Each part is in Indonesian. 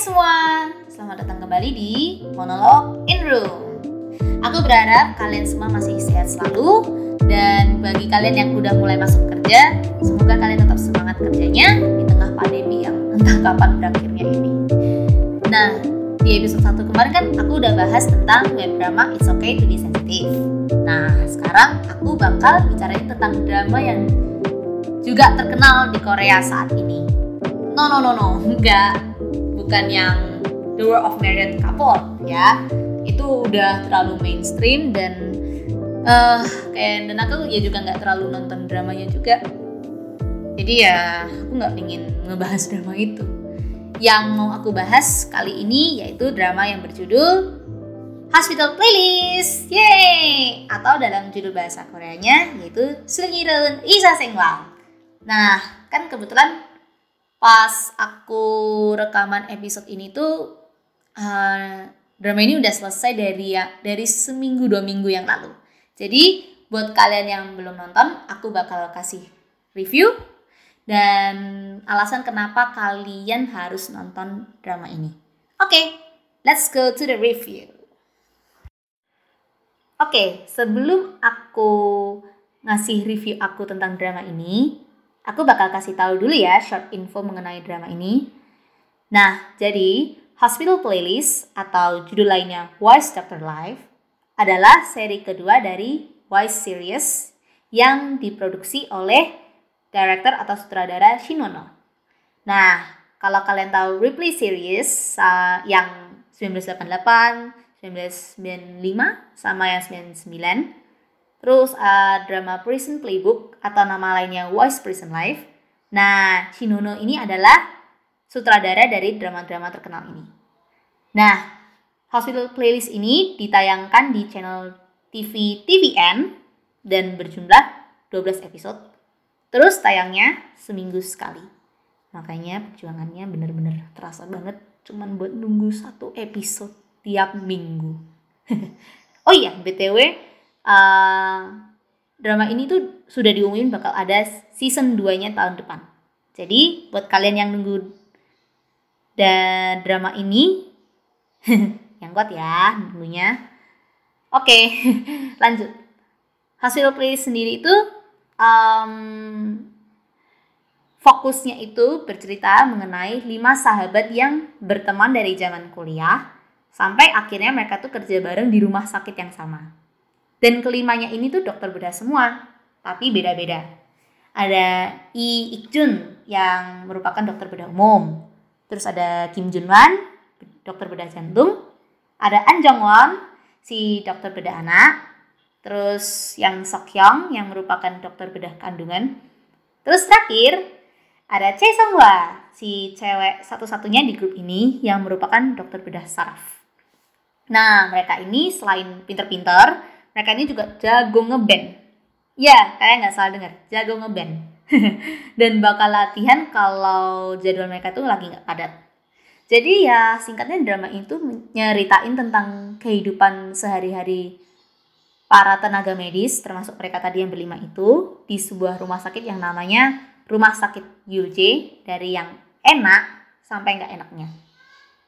semua, selamat datang kembali di Monolog in Room. Aku berharap kalian semua masih sehat selalu dan bagi kalian yang udah mulai masuk kerja, semoga kalian tetap semangat kerjanya di tengah pandemi yang entah kapan berakhirnya ini. Nah, di episode 1 kemarin kan aku udah bahas tentang web drama It's Okay to be Sensitive. Nah, sekarang aku bakal bicarain tentang drama yang juga terkenal di Korea saat ini. No no no no, enggak bukan yang The World of Married Couple ya. Itu udah terlalu mainstream dan uh, kayak dan aku ya juga nggak terlalu nonton dramanya juga. Jadi ya aku nggak ingin ngebahas drama itu. Yang mau aku bahas kali ini yaitu drama yang berjudul Hospital Playlist. Yeay! Atau dalam judul bahasa Koreanya yaitu Sungirun Isa Sengwang. Nah, kan kebetulan pas aku rekaman episode ini tuh uh, drama ini udah selesai dari ya dari seminggu dua minggu yang lalu. Jadi buat kalian yang belum nonton, aku bakal kasih review dan alasan kenapa kalian harus nonton drama ini. Oke, okay, let's go to the review. Oke, okay, sebelum aku ngasih review aku tentang drama ini, Aku bakal kasih tahu dulu ya short info mengenai drama ini. Nah, jadi Hospital Playlist atau judul lainnya Wise Doctor Life adalah seri kedua dari Wise Series yang diproduksi oleh director atau sutradara Shinono. Nah, kalau kalian tahu Ripley Series uh, yang 1988, 1995 sama yang 99 Terus uh, drama Prison Playbook atau nama lainnya Voice Prison Life. Nah, Shinono ini adalah sutradara dari drama-drama terkenal ini. Nah, Hospital Playlist ini ditayangkan di channel TV TVN dan berjumlah 12 episode. Terus tayangnya seminggu sekali. Makanya perjuangannya bener-bener terasa banget cuman buat nunggu satu episode tiap minggu. oh iya, BTW uh, drama ini tuh sudah diumumin bakal ada season 2-nya tahun depan. Jadi buat kalian yang nunggu dan drama ini yang kuat ya nunggunya. Oke, lanjut. Hasil play sendiri itu um, fokusnya itu bercerita mengenai lima sahabat yang berteman dari zaman kuliah sampai akhirnya mereka tuh kerja bareng di rumah sakit yang sama. Dan kelimanya ini tuh dokter bedah semua, tapi beda-beda. Ada Lee Ik Jun yang merupakan dokter bedah umum. Terus ada Kim Jun Wan, dokter bedah jantung. Ada An Jong Won, si dokter bedah anak. Terus yang Sok Hyung yang merupakan dokter bedah kandungan. Terus terakhir ada Choi Song Hwa, si cewek satu-satunya di grup ini yang merupakan dokter bedah saraf. Nah, mereka ini selain pinter-pinter, mereka ini juga jago ngeband. Ya, kalian nggak salah dengar, jago ngeband. Dan bakal latihan kalau jadwal mereka tuh lagi nggak padat. Jadi ya singkatnya drama itu nyeritain tentang kehidupan sehari-hari para tenaga medis termasuk mereka tadi yang berlima itu di sebuah rumah sakit yang namanya Rumah Sakit UJ dari yang enak sampai nggak enaknya.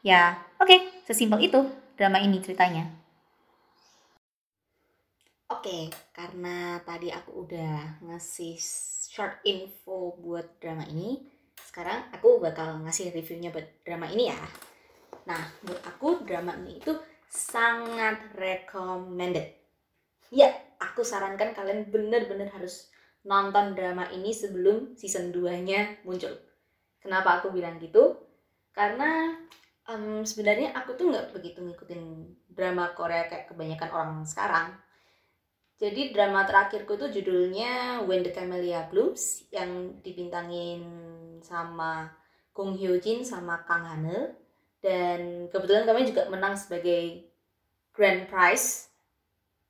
Ya, oke, okay, sesimpel itu drama ini ceritanya. Oke, karena tadi aku udah ngasih short info buat drama ini, sekarang aku bakal ngasih reviewnya buat drama ini ya. Nah, buat aku drama ini itu sangat recommended. Ya, aku sarankan kalian bener-bener harus nonton drama ini sebelum season 2-nya muncul. Kenapa aku bilang gitu? Karena um, sebenarnya aku tuh nggak begitu ngikutin drama Korea kayak kebanyakan orang sekarang jadi drama terakhirku itu judulnya When the Camellia Blooms yang dibintangin sama Kung Hyo Jin sama Kang Hane dan kebetulan kami juga menang sebagai Grand Prize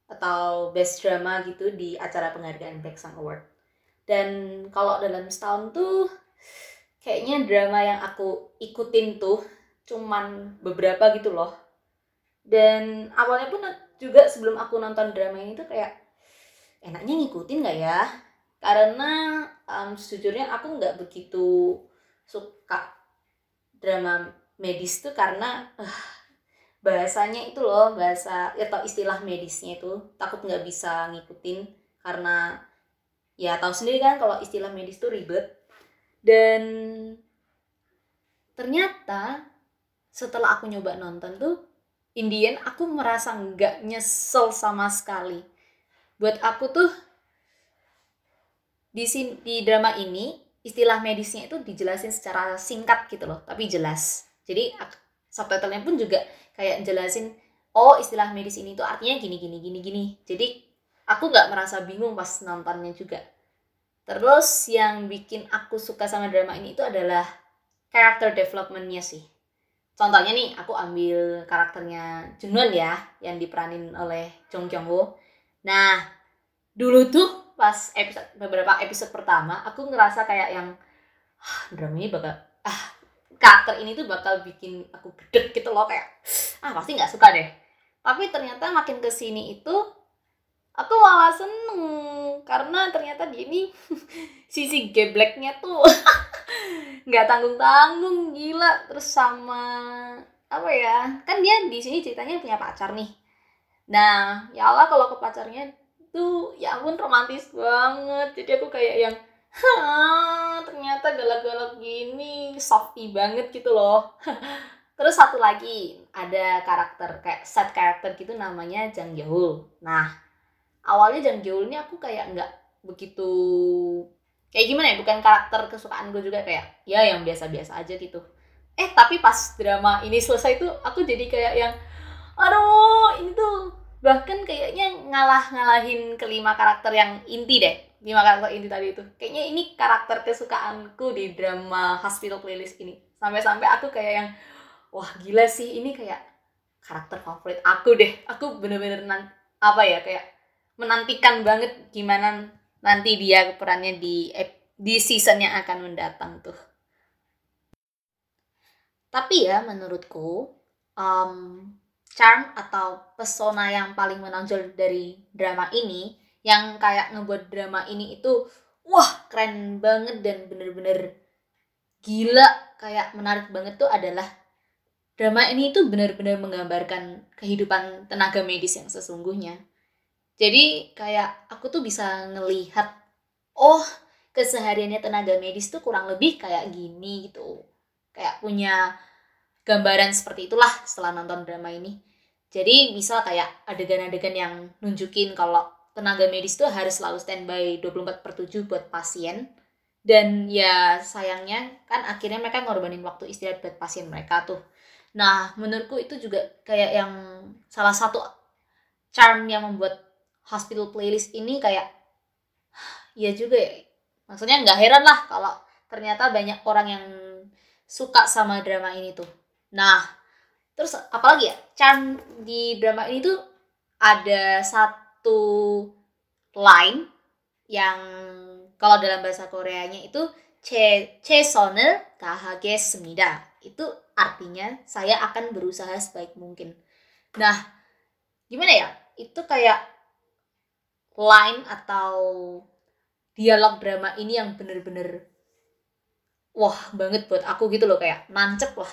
atau Best Drama gitu di acara penghargaan Baeksang Award. Dan kalau dalam setahun tuh kayaknya drama yang aku ikutin tuh cuman beberapa gitu loh. Dan awalnya pun juga sebelum aku nonton drama ini tuh kayak enaknya ngikutin nggak ya? Karena um, sejujurnya aku nggak begitu suka drama medis tuh karena uh, bahasanya itu loh bahasa atau istilah medisnya itu takut nggak bisa ngikutin karena ya tahu sendiri kan kalau istilah medis tuh ribet. Dan ternyata setelah aku nyoba nonton tuh Indian aku merasa nggak nyesel sama sekali buat aku tuh di sini di drama ini istilah medisnya itu dijelasin secara singkat gitu loh tapi jelas. Jadi subtitlenya pun juga kayak jelasin oh istilah medis ini tuh artinya gini gini gini gini. Jadi aku nggak merasa bingung pas nontonnya juga. Terus yang bikin aku suka sama drama ini itu adalah character developmentnya sih. Contohnya nih aku ambil karakternya Junwon ya yang diperanin oleh Jong Kyung Ho nah dulu tuh pas episode beberapa episode pertama aku ngerasa kayak yang ah, drama ini bakal ah karakter ini tuh bakal bikin aku gede gitu loh kayak ah pasti nggak suka deh. Tapi ternyata makin ke sini itu aku malah seneng. Karena ternyata dia ini sisi gebleknya tuh nggak tanggung tanggung gila. Terus sama apa ya kan dia di sini ceritanya punya pacar nih nah ya Allah kalau ke pacarnya tuh ya ampun romantis banget. Jadi aku kayak yang Hah, ternyata galak-galak gini softy banget gitu loh. Terus satu lagi ada karakter kayak set karakter gitu namanya Jang Yeol nah awalnya Jang Yeol ini aku kayak nggak begitu kayak gimana ya bukan karakter kesukaan gue juga kayak ya yang biasa-biasa aja gitu. Eh tapi pas drama ini selesai tuh aku jadi kayak yang aduh ini tuh bahkan kayaknya ngalah-ngalahin kelima karakter yang inti deh. Lima karakter inti tadi itu. Kayaknya ini karakter kesukaanku di drama Hospital Playlist ini. Sampai-sampai aku kayak yang wah gila sih ini kayak karakter favorit aku deh. Aku bener-bener nan apa ya kayak menantikan banget gimana nanti dia perannya di di season yang akan mendatang tuh. Tapi ya menurutku um, charm atau pesona yang paling menonjol dari drama ini yang kayak ngebuat drama ini itu wah keren banget dan bener-bener gila kayak menarik banget tuh adalah drama ini itu benar-benar menggambarkan kehidupan tenaga medis yang sesungguhnya. Jadi kayak aku tuh bisa ngelihat oh kesehariannya tenaga medis tuh kurang lebih kayak gini gitu. Kayak punya gambaran seperti itulah setelah nonton drama ini. Jadi misal kayak adegan-adegan yang nunjukin kalau tenaga medis tuh harus selalu standby 24 per 7 buat pasien. Dan ya sayangnya kan akhirnya mereka ngorbanin waktu istirahat buat pasien mereka tuh. Nah menurutku itu juga kayak yang salah satu charm yang membuat hospital playlist ini kayak ya juga ya. Maksudnya nggak heran lah kalau ternyata banyak orang yang suka sama drama ini tuh Nah, terus apalagi ya? Chan di drama ini tuh ada satu line yang kalau dalam bahasa Koreanya itu che che sonel kahage semida. Itu artinya saya akan berusaha sebaik mungkin. Nah, gimana ya? Itu kayak line atau dialog drama ini yang bener-bener wah banget buat aku gitu loh kayak nancep lah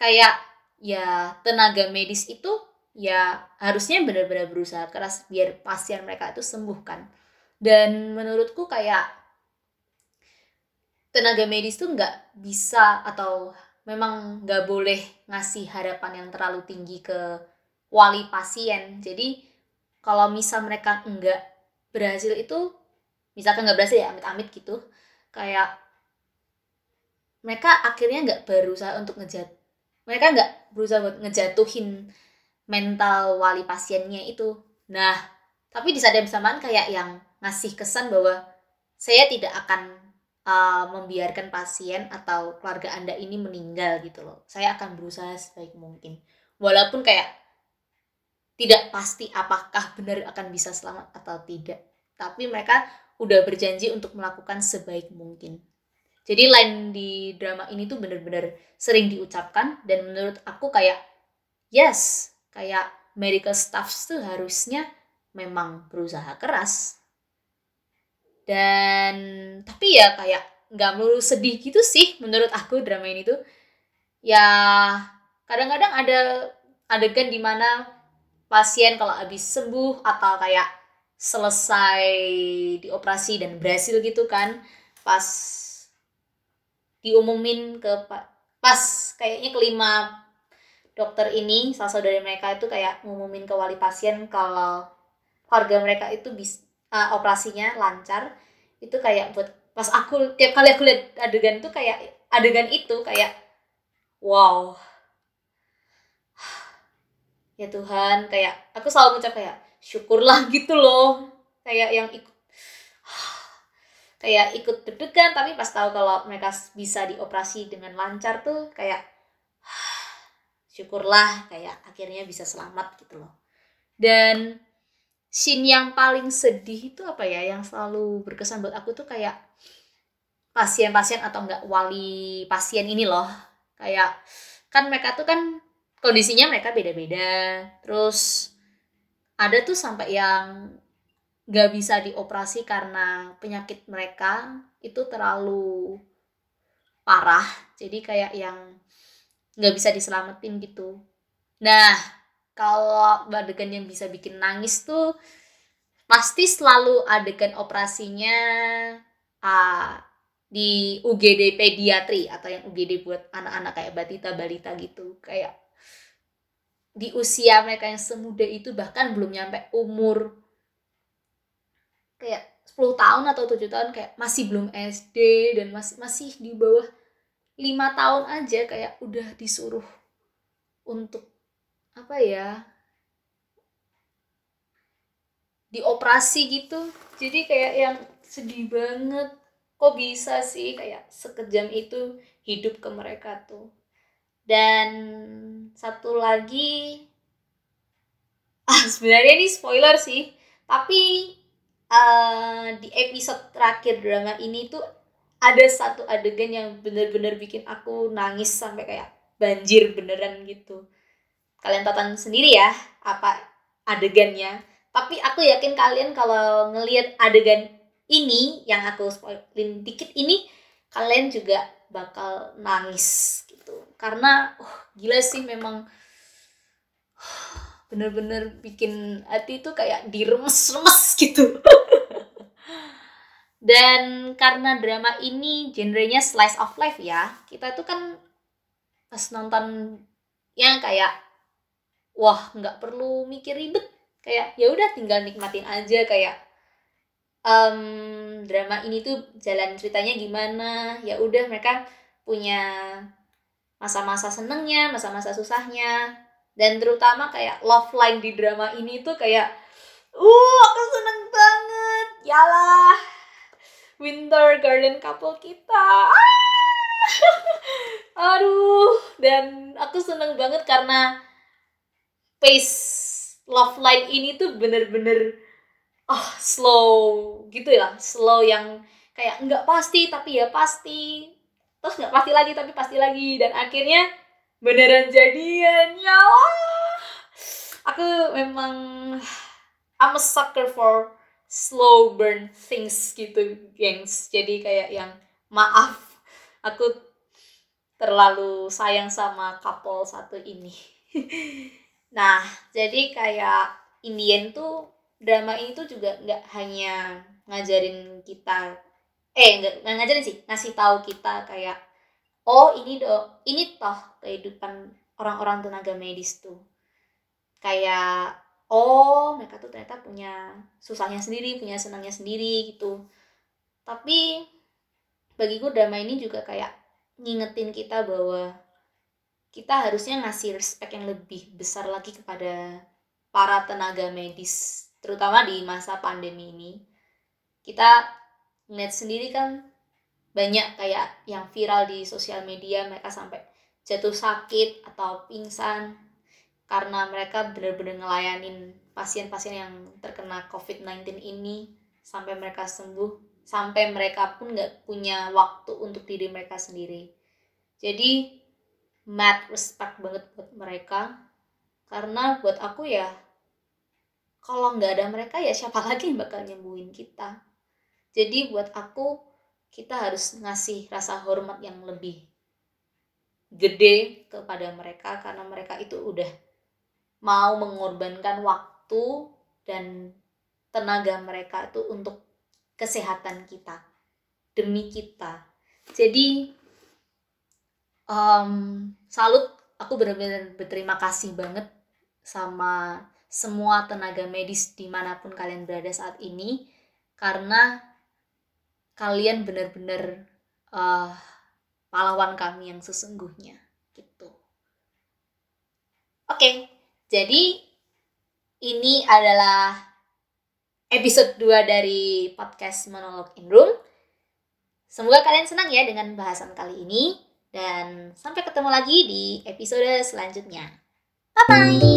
Kayak ya tenaga medis itu ya harusnya benar-benar berusaha keras biar pasien mereka itu sembuh kan. Dan menurutku kayak tenaga medis tuh nggak bisa atau memang nggak boleh ngasih harapan yang terlalu tinggi ke wali pasien. Jadi kalau misal mereka enggak berhasil itu misalkan nggak berhasil ya amit-amit gitu kayak mereka akhirnya nggak berusaha untuk ngejat mereka nggak berusaha buat ngejatuhin mental wali pasiennya itu. Nah, tapi di saat bersamaan kayak yang ngasih kesan bahwa saya tidak akan uh, membiarkan pasien atau keluarga Anda ini meninggal gitu loh. Saya akan berusaha sebaik mungkin. Walaupun kayak tidak pasti apakah benar akan bisa selamat atau tidak. Tapi mereka udah berjanji untuk melakukan sebaik mungkin. Jadi line di drama ini tuh bener-bener sering diucapkan dan menurut aku kayak yes, kayak medical staff tuh harusnya memang berusaha keras. Dan tapi ya kayak nggak melulu sedih gitu sih menurut aku drama ini tuh. Ya kadang-kadang ada adegan di mana pasien kalau habis sembuh atau kayak selesai dioperasi dan berhasil gitu kan pas diumumin ke pas kayaknya kelima dokter ini salah satu dari mereka itu kayak ngumumin ke wali pasien kalau keluarga mereka itu bis uh, operasinya lancar itu kayak buat pas aku tiap kali aku lihat adegan itu kayak adegan itu kayak wow. Ya Tuhan kayak aku selalu ngucap kayak syukurlah gitu loh. Kayak yang ikut kayak ikut deg-degan tapi pas tahu kalau mereka bisa dioperasi dengan lancar tuh kayak syukurlah kayak akhirnya bisa selamat gitu loh. Dan scene yang paling sedih itu apa ya yang selalu berkesan buat aku tuh kayak pasien-pasien atau enggak wali pasien ini loh. Kayak kan mereka tuh kan kondisinya mereka beda-beda. Terus ada tuh sampai yang nggak bisa dioperasi karena penyakit mereka itu terlalu parah. Jadi kayak yang nggak bisa diselamatin gitu. Nah kalau adegan yang bisa bikin nangis tuh pasti selalu adegan operasinya uh, di UGD pediatri atau yang UGD buat anak-anak kayak batita balita gitu. Kayak di usia mereka yang semuda itu bahkan belum nyampe umur kayak 10 tahun atau 7 tahun kayak masih belum SD dan masih masih di bawah lima tahun aja kayak udah disuruh untuk apa ya dioperasi gitu. Jadi kayak yang sedih banget. Kok bisa sih kayak sekejam itu hidup ke mereka tuh? Dan satu lagi ah sebenarnya ini spoiler sih tapi uh, di episode terakhir drama ini tuh ada satu adegan yang bener-bener bikin aku nangis sampai kayak banjir beneran gitu. Kalian tonton sendiri ya apa adegannya. Tapi aku yakin kalian kalau ngelihat adegan ini yang aku spoilin dikit ini kalian juga bakal nangis gitu. Karena uh, gila sih memang bener-bener bikin hati itu kayak diremes-remes gitu. Dan karena drama ini genrenya slice of life ya kita tuh kan pas nonton yang kayak wah nggak perlu mikir ribet. Kayak ya udah tinggal nikmatin aja kayak um, drama ini tuh jalan ceritanya gimana. Ya udah mereka punya masa-masa senengnya masa-masa susahnya dan terutama kayak love line di drama ini tuh kayak uh aku seneng banget. Yalah winter garden couple kita. Ah! aduh dan aku seneng banget karena pace love line ini tuh bener-bener oh slow gitu ya. Slow yang kayak nggak pasti tapi ya pasti. Terus nggak pasti lagi tapi pasti lagi. Dan akhirnya beneran jadian ya aku memang I'm a sucker for slow burn things gitu gengs. Jadi kayak yang maaf aku terlalu sayang sama couple satu ini. Nah jadi kayak Indian tuh drama ini tuh juga nggak hanya ngajarin kita eh nggak ngajarin sih ngasih tahu kita kayak oh ini do ini toh kehidupan orang-orang tenaga medis tuh. Kayak oh mereka tuh ternyata punya susahnya sendiri punya senangnya sendiri gitu. Tapi bagiku drama ini juga kayak ngingetin kita bahwa kita harusnya ngasih respect yang lebih besar lagi kepada para tenaga medis terutama di masa pandemi ini. Kita ngeliat sendiri kan banyak kayak yang viral di sosial media mereka sampai jatuh sakit atau pingsan karena mereka benar-benar ngelayanin pasien-pasien yang terkena COVID-19 ini sampai mereka sembuh sampai mereka pun nggak punya waktu untuk diri mereka sendiri. Jadi mad respect banget buat mereka karena buat aku ya kalau nggak ada mereka ya siapa lagi yang bakal nyembuhin kita? Jadi buat aku kita harus ngasih rasa hormat yang lebih gede kepada mereka karena mereka itu udah mau mengorbankan waktu dan tenaga mereka itu untuk kesehatan kita demi kita. Jadi um, salut. Aku benar-benar berterima kasih banget sama semua tenaga medis di mana pun kalian berada saat ini karena kalian benar-benar uh, pahlawan kami yang sesungguhnya gitu. Oke, jadi ini adalah episode 2 dari podcast Monolog in Room. Semoga kalian senang ya dengan bahasan kali ini dan sampai ketemu lagi di episode selanjutnya. Bye bye.